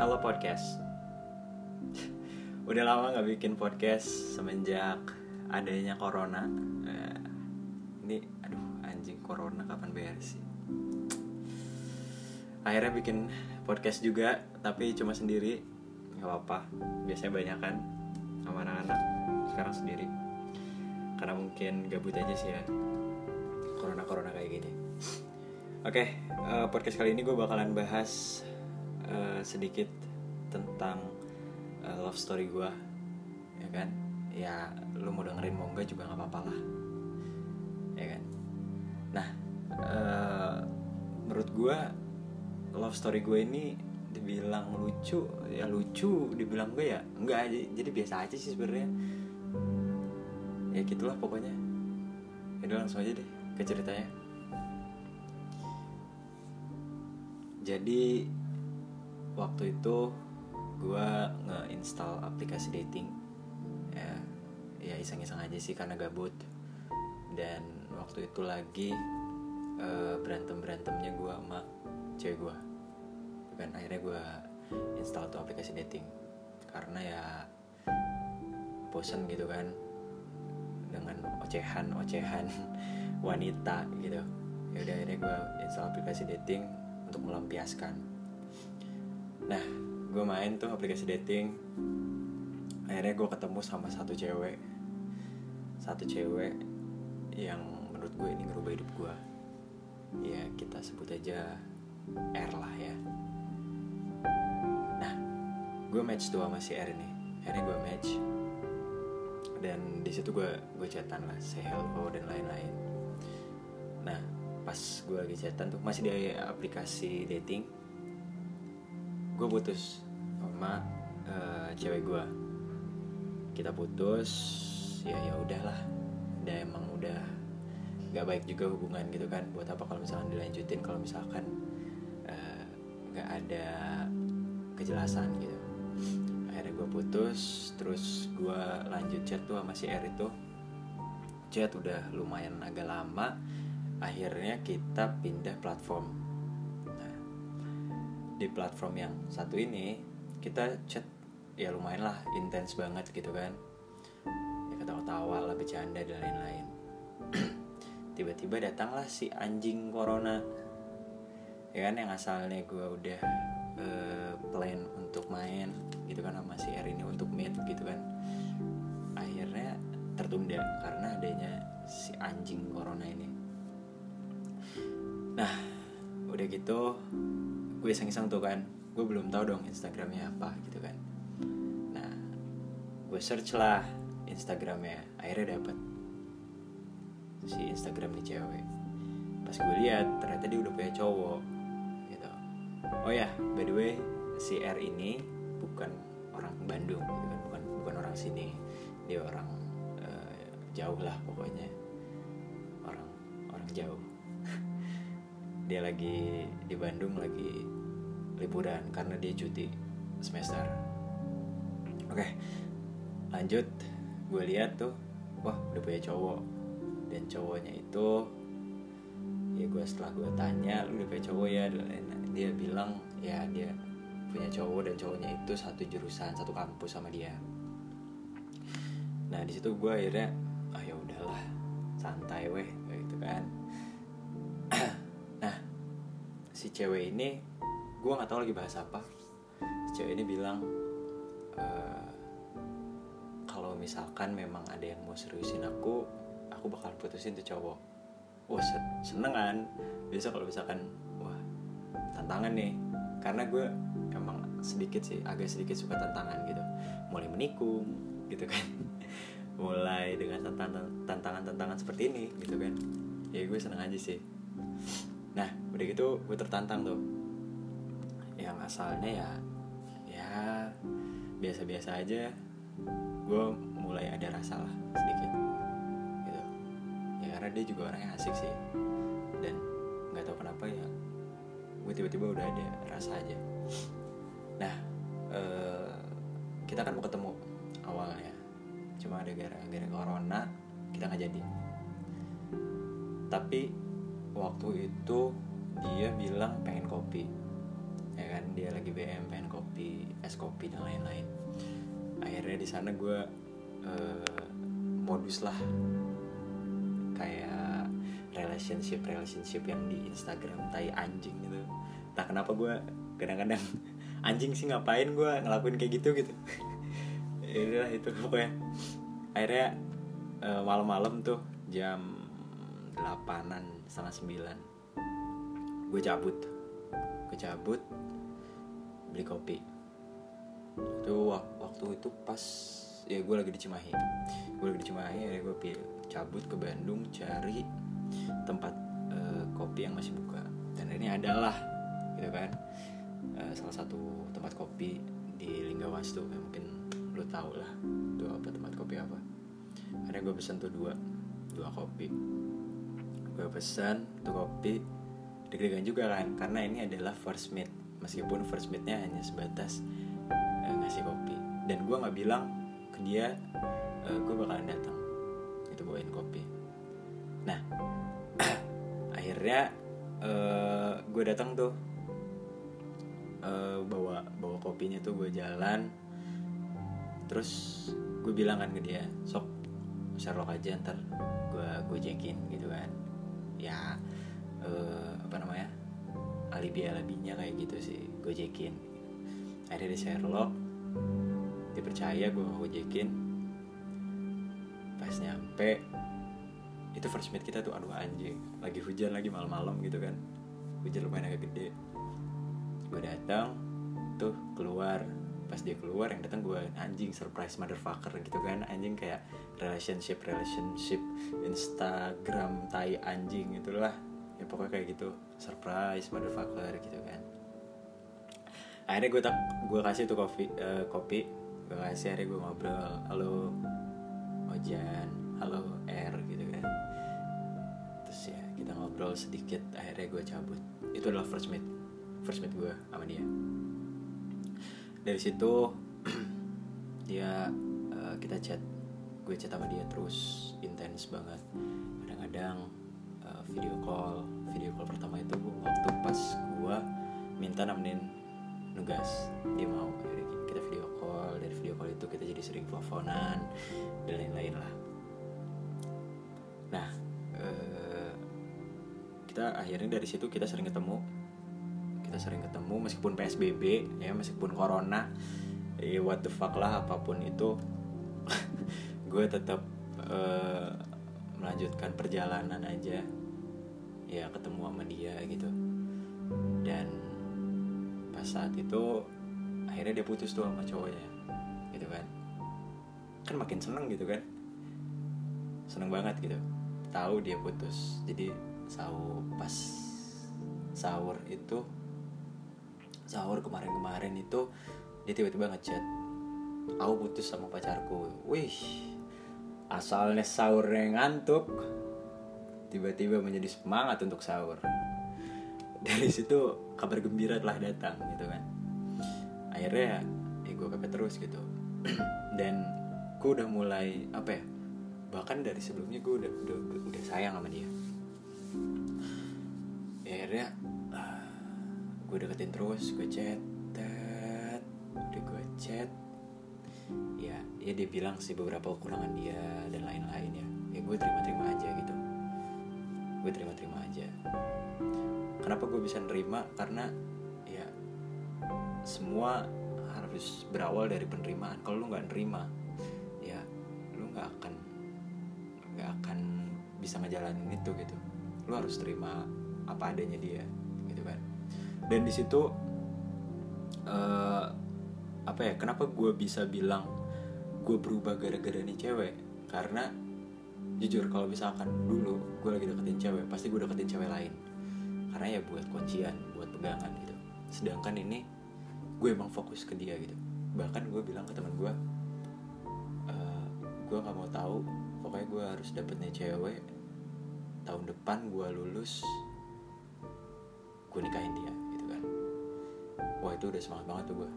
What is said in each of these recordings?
Halo podcast. Udah lama gak bikin podcast semenjak adanya corona. Eh, Ini aduh anjing corona kapan beres sih? Akhirnya bikin podcast juga tapi cuma sendiri. Gak apa-apa. Biasanya banyak kan sama anak-anak. Sekarang sendiri. Karena mungkin gabut aja sih ya Corona-corona kayak gini. Oke, eh, podcast kali ini gue bakalan bahas eh, sedikit tentang eh, love story gue, ya kan? Ya, lu mau dengerin mau enggak juga nggak apa-apa lah, ya kan? Nah, eh, menurut gue love story gue ini dibilang lucu, ya lucu, dibilang gue ya enggak aja, jadi biasa aja sih sebenarnya. Ya gitulah pokoknya. Ya langsung aja deh ke ceritanya. jadi waktu itu gue nge-install aplikasi dating. Ya ya iseng-iseng aja sih karena gabut. Dan waktu itu lagi berantem berantemnya gue sama cewek gue kan akhirnya gue install tuh aplikasi dating. Karena ya bosen gitu kan. Dengan ocehan ocehan wanita gitu. Ya udah akhirnya gue install aplikasi dating untuk melampiaskan nah gue main tuh aplikasi dating. Akhirnya gue ketemu sama satu cewek. Satu cewek yang menurut gue ini ngerubah hidup gue ya kita sebut aja R lah ya. Nah gue match tuh sama si R ini. Akhirnya gue match. Dan di situ gue gue chatan lah say hello dan lain-lain. Nah pas gue lagi chatan tuh masih di aplikasi dating gue putus sama eh, cewek gue kita putus ya ya udahlah. Udah emang udah nggak baik juga hubungan gitu kan. Buat apa kalau misalkan dilanjutin? Kalau misalkan eh, nggak ada kejelasan gitu. Akhirnya gue putus terus gue lanjut chat tuh sama si R itu. Chat udah lumayan agak lama. Akhirnya kita pindah platform di platform yang satu ini kita chat ya lumayan lah intens banget gitu kan. Ya ketawa-tawa lah bercanda dan lain-lain. Tiba-tiba datanglah si anjing corona. Ya kan yang asalnya gue udah eh, plan untuk main gitu kan sama si R ini untuk meet gitu kan. Akhirnya tertunda karena adanya si anjing corona ini. Nah udah gitu gue iseng-iseng tuh kan. Gue belum tahu dong instagramnya apa gitu kan. Nah gue search lah instagramnya. Akhirnya dapet si instagram nih cewek. Pas gue lihat ternyata dia udah punya cowok gitu. Oh ya by the way si R ini bukan orang Bandung gitu kan. Bukan bukan orang sini. Dia orang eh, jauh lah pokoknya. Orang orang jauh dia lagi di Bandung lagi liburan karena dia cuti semester. Oke lanjut. Gue lihat tuh wah udah punya cowok. Dan cowoknya itu ya gue setelah gue tanya lu udah punya cowok ya? Dia bilang ya dia punya cowok dan cowoknya itu satu jurusan satu kampus sama dia. Nah di situ gue akhirnya ah ya udahlah santai weh gitu kan si cewek ini gue nggak tahu lagi bahas apa. Si cewek ini bilang eh, kalau misalkan memang ada yang mau seriusin aku aku bakal putusin tuh cowok. Wah se- seneng kan? Biasa kalau misalkan wah tantangan nih. Karena gue emang sedikit sih agak sedikit suka tantangan gitu. Mulai menikung gitu kan. Mulai dengan tantangan tantangan tantangan seperti ini gitu kan. Ya gue seneng aja sih nah udah gitu gue tertantang tuh. Yang asalnya ya ya biasa-biasa aja. Gue mulai ada rasa lah sedikit gitu. Ya karena dia juga orangnya asik sih. Dan nggak tahu kenapa ya gue tiba-tiba udah ada rasa aja. Nah eh, kita kan mau ketemu awalnya. Cuma ada gara-gara corona kita nggak jadi. Tapi waktu itu dia bilang pengen kopi ya kan? Dia lagi BM pengen kopi es kopi dan lain-lain. Akhirnya di sana gue uh, modus lah. Kayak relationship relationship yang di Instagram tai anjing gitu. Tak kenapa gue kadang-kadang anjing sih ngapain gue ngelakuin kayak gitu gitu. Ya itu pokoknya. Akhirnya uh, malam-malam tuh jam delapanan setengah sembilan. Gue cabut. Gue cabut beli kopi. Itu waktu itu pas ya gue lagi di Cimahi. Gue lagi di Cimahi ya gue pilih cabut ke Bandung cari tempat uh, kopi yang masih buka. Dan ini adalah gitu kan uh, salah satu tempat kopi di Linggawas tuh mungkin lo tau lah itu apa tempat kopi apa. Akhirnya gue pesen tuh dua dua kopi gue pesan tuh kopi. Deg-degan juga kan karena ini adalah first meet. Meskipun first meetnya hanya sebatas uh, ngasih kopi. Dan gue nggak bilang ke dia uh, gue bakalan datang. Itu bawain kopi. Nah akhirnya uh, gue datang tuh. Uh, bawa bawa kopinya tuh gue jalan. Terus gue bilang kan ke dia sok Sherlock aja ntar gue gue jekin gitu kan ya uh, apa namanya alibi alibinya kayak gitu sih gue jekin akhirnya di Sherlock dipercaya gue gojekin. Pas nyampe itu first meet kita tuh aduh anjing lagi hujan lagi malam-malam gitu kan. Hujan lumayan agak gede. Gue datang tuh keluar pas dia keluar yang datang gue anjing surprise motherfucker gitu kan. Anjing kayak relationship relationship Instagram tai anjing itulah. Ya pokoknya kayak gitu. Surprise motherfucker gitu kan. Akhirnya gue tak gue kasih tuh kopi uh, kopi. Gue kasih akhirnya gue ngobrol. Halo Ojan. Halo R gitu kan. Terus ya kita ngobrol sedikit. Akhirnya gue cabut. Itu adalah first meet first meet gue sama dia dari situ dia uh, kita chat gue chat sama dia terus intens banget. Kadang-kadang uh, video call video call pertama itu waktu pas gue minta nemenin nugas dia mau. Kita video call dari video call itu kita jadi sering teleponan dan lain-lain lah. Nah uh, kita akhirnya dari situ kita sering ketemu sering ketemu meskipun psbb ya meskipun corona. Ya what the fuck lah apa pun itu. Gue tetap uh, melanjutkan perjalanan aja. Ya ketemu sama dia gitu. Dan pas saat itu akhirnya dia putus tuh sama cowoknya gitu kan. Kan makin seneng gitu kan. Seneng banget gitu. Tahu dia putus. Jadi sahur pas sahur itu sahur kemarin-kemarin itu dia tiba-tiba ngechat aku putus sama pacarku. Wih asalnya sahurnya ngantuk tiba-tiba menjadi semangat untuk sahur. Dari situ kabar gembira telah datang gitu kan. Akhirnya ya gue kepet terus gitu. Dan gue udah mulai apa ya bahkan dari sebelumnya gue udah udah udah sayang sama dia. Ya, akhirnya gue deketin terus gue chat tet. Udah gue chat. Ya ya dia bilang sih beberapa kekurangan dia dan lain-lain ya. Ya gue terima-terima aja gitu. Gue terima-terima aja. Kenapa gue bisa nerima? Karena ya semua harus berawal dari penerimaan. Kalau lu nggak nerima ya lu nggak akan nggak akan bisa ngejalanin itu gitu. Lu harus terima apa adanya dia dan di situ uh, apa ya kenapa gue bisa bilang gue berubah gara-gara nih cewek? Karena jujur kalau misalkan dulu gue lagi deketin cewek pasti gue deketin cewek lain. Karena ya buat kuncian buat pegangan gitu. Sedangkan ini gue emang fokus ke dia gitu. Bahkan gue bilang ke teman gue uh, gue nggak mau tahu pokoknya gue harus dapetnya cewek. Tahun depan gue lulus gue nikahin dia wah itu udah semangat banget tuh gue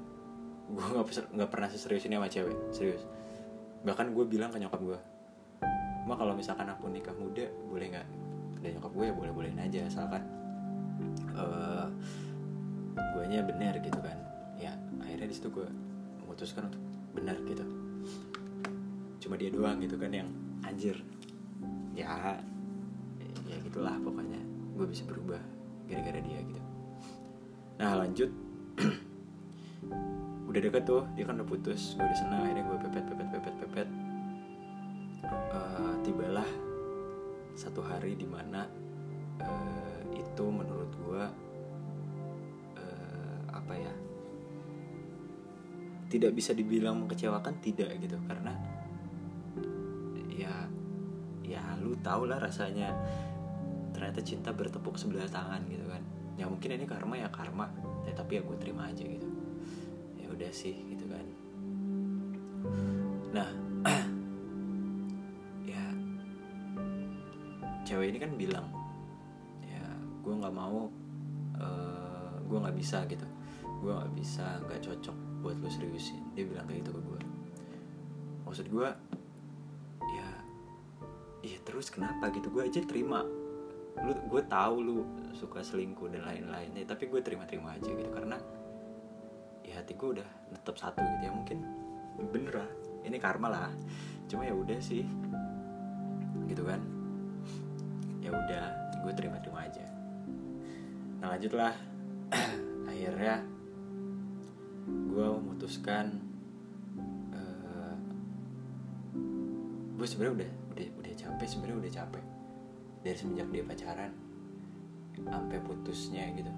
gue nggak nggak pernah seserius ini sama cewek serius. Bahkan gue bilang ke nyokap gue mah kalau misalkan aku nikah muda boleh nggak? Dan nyokap gue ya boleh bolehin aja asalkan uh, guanya benar gitu kan. Ya akhirnya di situ gue memutuskan untuk benar gitu. Cuma dia doang gitu kan yang anjir ya ya gitulah pokoknya gue bisa berubah gara-gara dia gitu. Nah lanjut udah deket tuh dia kan udah putus. Gue udah senang akhirnya gue pepet pepet pepet pepet. Uh, tibalah satu hari di mana uh, itu menurut gue uh, apa ya tidak bisa dibilang mengecewakan tidak gitu. Karena ya ya lu tau lah rasanya. Ternyata cinta bertepuk sebelah tangan gitu kan. Ya mungkin ini karma ya karma ya, tapi ya gue terima aja gitu. Ya udah sih gitu kan. Nah ya cewek ini kan bilang ya gue nggak mau uh, gue nggak bisa gitu. Gue nggak bisa nggak cocok buat lo seriusin. Dia bilang kayak gitu ke gue maksud gue ya iya terus kenapa gitu? Gue aja terima lu gue tahu lu suka selingkuh dan lain-lain ya, tapi gue terima-terima aja gitu karena ya hati gue udah tetap satu gitu ya mungkin bener lah ini karma lah. Cuma ya udah sih gitu kan. Ya udah gue terima-terima aja. Nah lanjutlah. Akhirnya gue memutuskan uh, gue sebenarnya udah udah udah capek sebenarnya udah capek dari semenjak dia pacaran sampai putusnya gitu.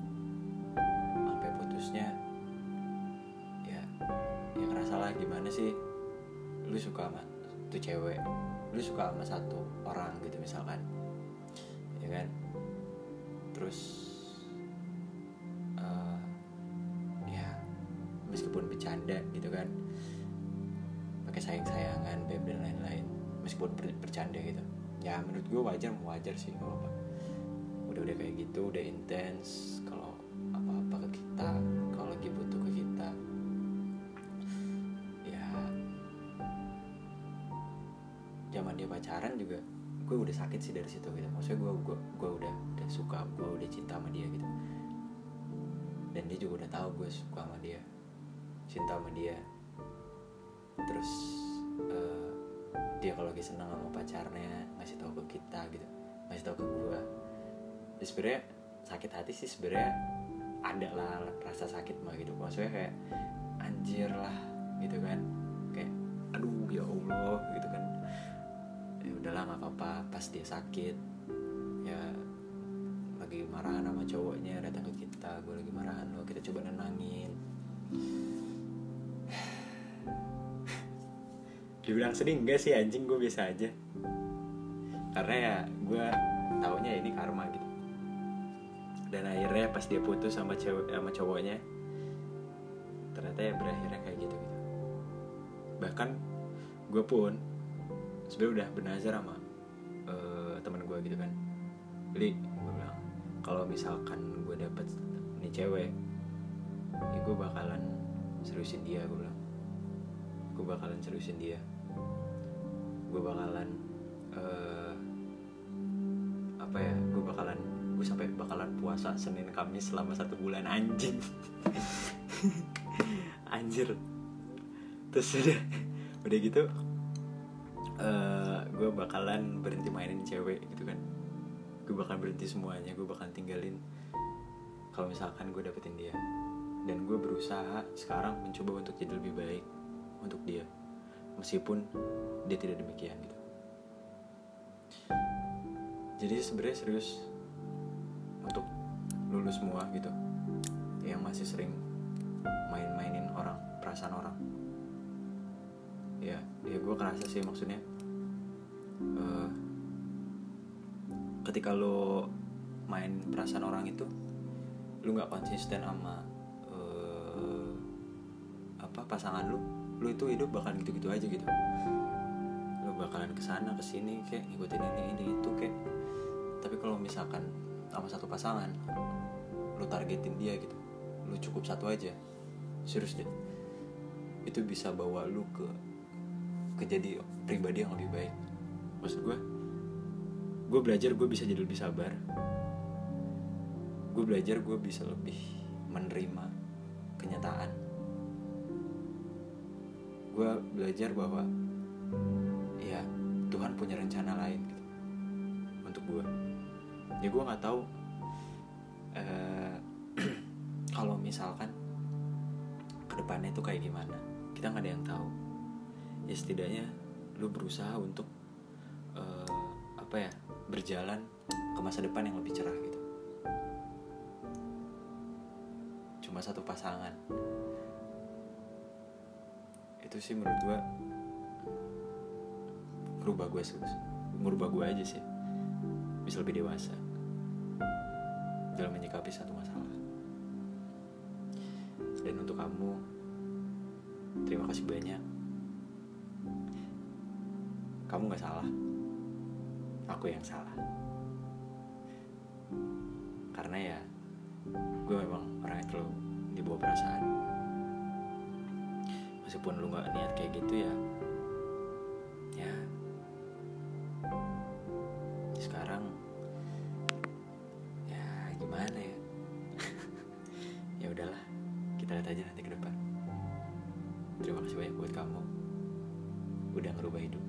Sampai putusnya ya ya ngerasa lah gimana sih lu suka sama tuh cewek lu suka sama satu orang gitu misalkan ya kan? Terus uh, ya meskipun bercanda gitu kan pakai sayang-sayangan beb dan lain-lain meskipun ber bercanda gitu ya menurut gue wajar wajar sih gak apa udah udah kayak gitu udah intens kalau apa apa ke kita kalau lagi butuh ke kita. Ya zaman dia pacaran juga gue udah sakit sih dari situ gitu. Maksudnya gue gue gue udah udah suka gue udah cinta sama dia gitu. Dan dia juga udah tahu gue suka sama dia cinta sama dia. Terus dia kalau lagi senang sama pacarnya ngasih tahu ke kita gitu ngasih tahu ke gue ya sebenarnya sakit hati sih sebenarnya ada lah rasa sakit mah gitu. Maksudnya kayak anjir lah gitu kan. Kayak aduh ya allah gitu kan. Ya udahlah nggak apa-apa. Pas dia sakit ya lagi marahan sama cowoknya datang ke kita gue lagi marahan lo kita coba nenangin dibilang sedih enggak sih anjing gue biasa aja. Karena ya gue taunya ini karma gitu. Dan akhirnya pas dia putus sama cewek sama cowoknya ternyata ya berakhirnya kayak gitu gitu. Bahkan gue pun sebenarnya udah bernazar sama uh, teman gue gitu kan. Jadi gue bilang kalau misalkan gue dapet nih cewek ya gue bakalan seriusin dia gue bilang. Gue bakalan seriusin dia gue bakalan uh, apa ya gue bakalan gue sampai bakalan puasa senin kamis selama satu bulan anjing. Anjir. Terus udah udah gitu uh, gue bakalan berhenti mainin cewek gitu kan. Gue bakalan berhenti semuanya gue bakalan tinggalin kalau misalkan gue dapetin dia. Dan gue berusaha sekarang mencoba untuk jadi lebih baik untuk dia meskipun dia tidak demikian gitu. Jadi sebenarnya serius untuk lulus semua gitu yang masih sering main-mainin orang perasaan orang. Ya ya gue kerasa sih maksudnya uh, ketika lo main perasaan orang itu lu nggak konsisten sama uh, apa pasangan lu lu itu hidup bakalan gitu-gitu aja gitu. Lu bakalan ke sana ke sini kayak ngikutin ini ini itu kayak. Tapi kalau misalkan sama satu pasangan lu targetin dia gitu lu cukup satu aja serius deh itu bisa bawa lu ke ke jadi pribadi yang lebih baik. Maksud gue gue belajar gue bisa jadi lebih sabar. Gue belajar gue bisa lebih menerima kenyataan gue belajar bahwa ya Tuhan punya rencana lain gitu untuk gue ya gue nggak tahu eh, kalau misalkan ke depannya itu kayak gimana. Kita nggak ada yang tahu. Ya setidaknya lu berusaha untuk eh, apa ya berjalan ke masa depan yang lebih cerah gitu. Cuma satu pasangan itu sih menurut gue merubah gue merubah gue aja sih. Bisa lebih dewasa. Dalam menyikapi satu masalah. Dan untuk kamu terima kasih banyak. Kamu nggak salah. Aku yang salah. Karena ya gue memang orang yang terlalu dibawa perasaan meskipun lu nggak niat kayak gitu ya ya. Sekarang ya gimana ya? Ya udahlah kita lihat aja nanti ke depan. Terima kasih banyak buat kamu udah ngerubah hidup.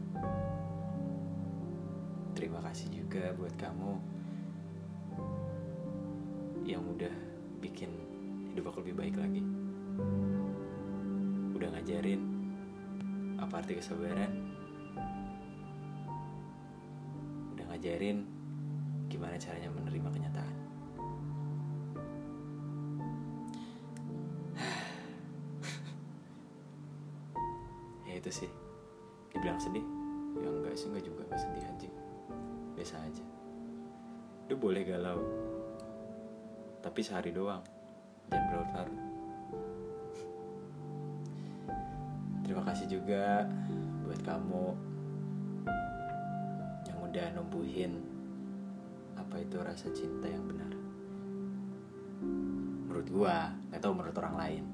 Terima kasih juga buat kamu yang udah bikin hidup aku lebih baik lagi udah ngajarin apa arti kesabaran? Udah ngajarin gimana caranya menerima kenyataan. Ya itu sih. Dibilang sedih? Ya enggak sih enggak juga. Enggak sedih anjing biasa aja. Lu boleh galau tapi sehari doang. Jangan berlarut-larut terima kasih juga buat kamu yang udah numbuhin apa itu rasa cinta yang benar menurut gua nggak tahu menurut orang lain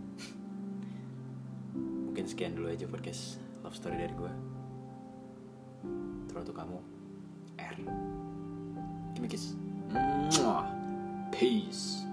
mungkin sekian dulu aja podcast love story dari gua terus kamu R. Mwah. Peace.